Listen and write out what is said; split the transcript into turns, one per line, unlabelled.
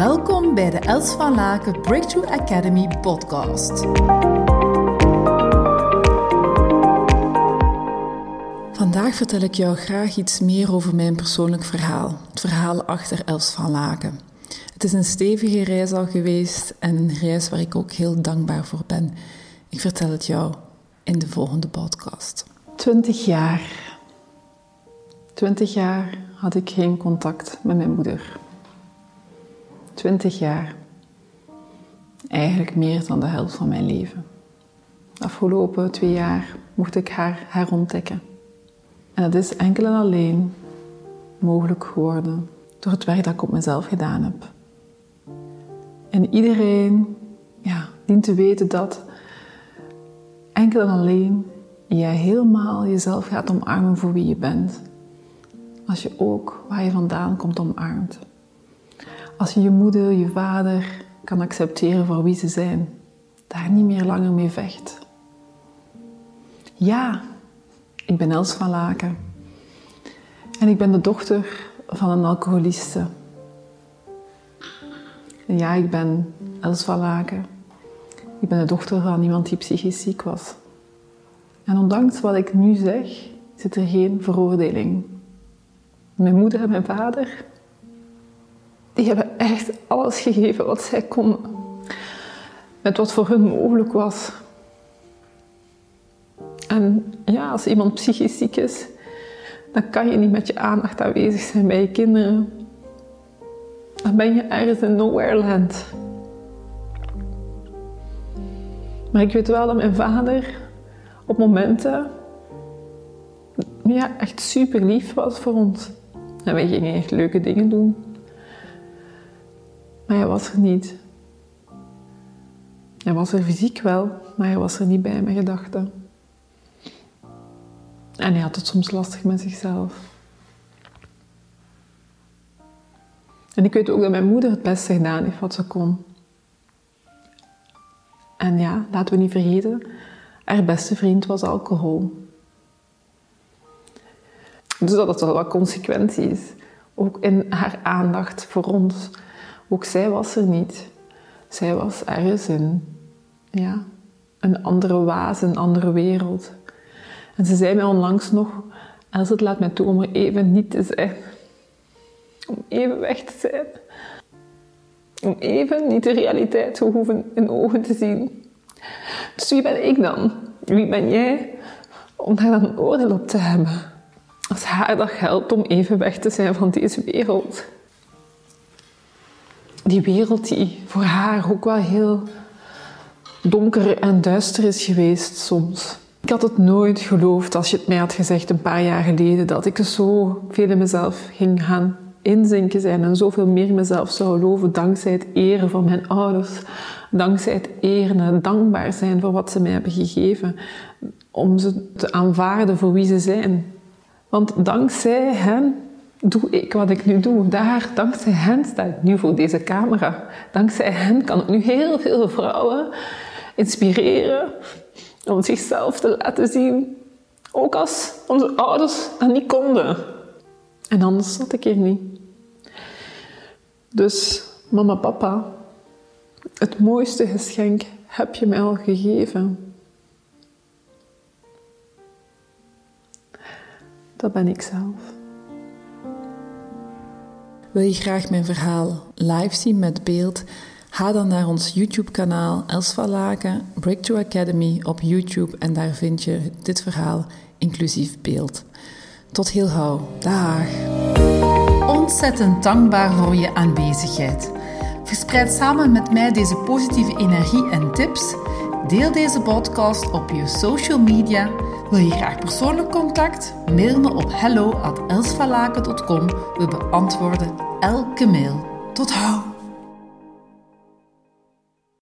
Welkom bij de Els van Laken Breakthrough Academy podcast. Vandaag vertel ik jou graag iets meer over mijn persoonlijk verhaal. Het verhaal achter Els van Laken. Het is een stevige reis al geweest en een reis waar ik ook heel dankbaar voor ben. Ik vertel het jou in de volgende podcast. 20 jaar. 20 jaar had ik geen contact met mijn moeder. 20 jaar. Eigenlijk meer dan de helft van mijn leven. De afgelopen twee jaar mocht ik haar herontdekken. En dat is enkel en alleen mogelijk geworden door het werk dat ik op mezelf gedaan heb. En iedereen ja, dient te weten dat enkel en alleen je helemaal jezelf gaat omarmen voor wie je bent. Als je ook waar je vandaan komt omarmt. Als je je moeder, je vader kan accepteren voor wie ze zijn. Daar niet meer langer mee vecht. Ja, ik ben Els van Laken. En ik ben de dochter van een alcoholiste. Ja, ik ben Els van Laken. Ik ben de dochter van iemand die psychisch ziek was. En ondanks wat ik nu zeg, zit er geen veroordeling. Mijn moeder en mijn vader, echt alles gegeven wat zij konden. Met wat voor hun mogelijk was. En ja, als iemand psychisch ziek is, dan kan je niet met je aandacht aanwezig zijn bij je kinderen. Dan ben je ergens in nowhere land. Maar ik weet wel dat mijn vader op momenten ja, echt super lief was voor ons. En wij gingen echt leuke dingen doen. Maar hij was er niet. Hij was er fysiek wel, maar hij was er niet bij mijn gedachten. En hij had het soms lastig met zichzelf. En ik weet ook dat mijn moeder het beste gedaan heeft wat ze kon. En ja, laten we niet vergeten, haar beste vriend was alcohol. Dus dat had wel wat consequenties. Ook in haar aandacht voor ons. Ook zij was er niet. Zij was ergens in ja, een andere waas, een andere wereld. En ze zei mij onlangs nog, als het laat mij toe om er even niet te zijn. Om even weg te zijn. Om even niet de realiteit te hoeven in ogen te zien. Dus wie ben ik dan? Wie ben jij om daar dan een oordeel op te hebben? Als haar dat helpt om even weg te zijn van deze wereld. Die wereld die voor haar ook wel heel donker en duister is geweest soms. Ik had het nooit geloofd als je het mij had gezegd een paar jaar geleden dat ik zo veel in mezelf ging gaan inzinken zijn en zoveel meer mezelf zou geloven dankzij het eren van mijn ouders, dankzij het eren en dankbaar zijn voor wat ze mij hebben gegeven, om ze te aanvaarden voor wie ze zijn. Want dankzij hen doe ik wat ik nu doe. Daar, dankzij hen sta ik nu voor deze camera. Dankzij hen kan ik nu heel veel vrouwen inspireren om zichzelf te laten zien. Ook als onze ouders dat niet konden. En anders zat ik hier niet. Dus mama, papa, het mooiste geschenk heb je mij al gegeven. Dat ben ik zelf. Wil je graag mijn verhaal live zien met beeld? Ga dan naar ons YouTube-kanaal Els van Laken Breakthrough Academy op YouTube en daar vind je dit verhaal inclusief beeld. Tot heel gauw. Dag. Ontzettend dankbaar voor je aanwezigheid. Verspreid samen met mij deze positieve energie en tips. Deel deze podcast op je social media. Wil je graag persoonlijk contact? Mail me op hello@elsvalaken.com. We beantwoorden elke mail. Tot hou.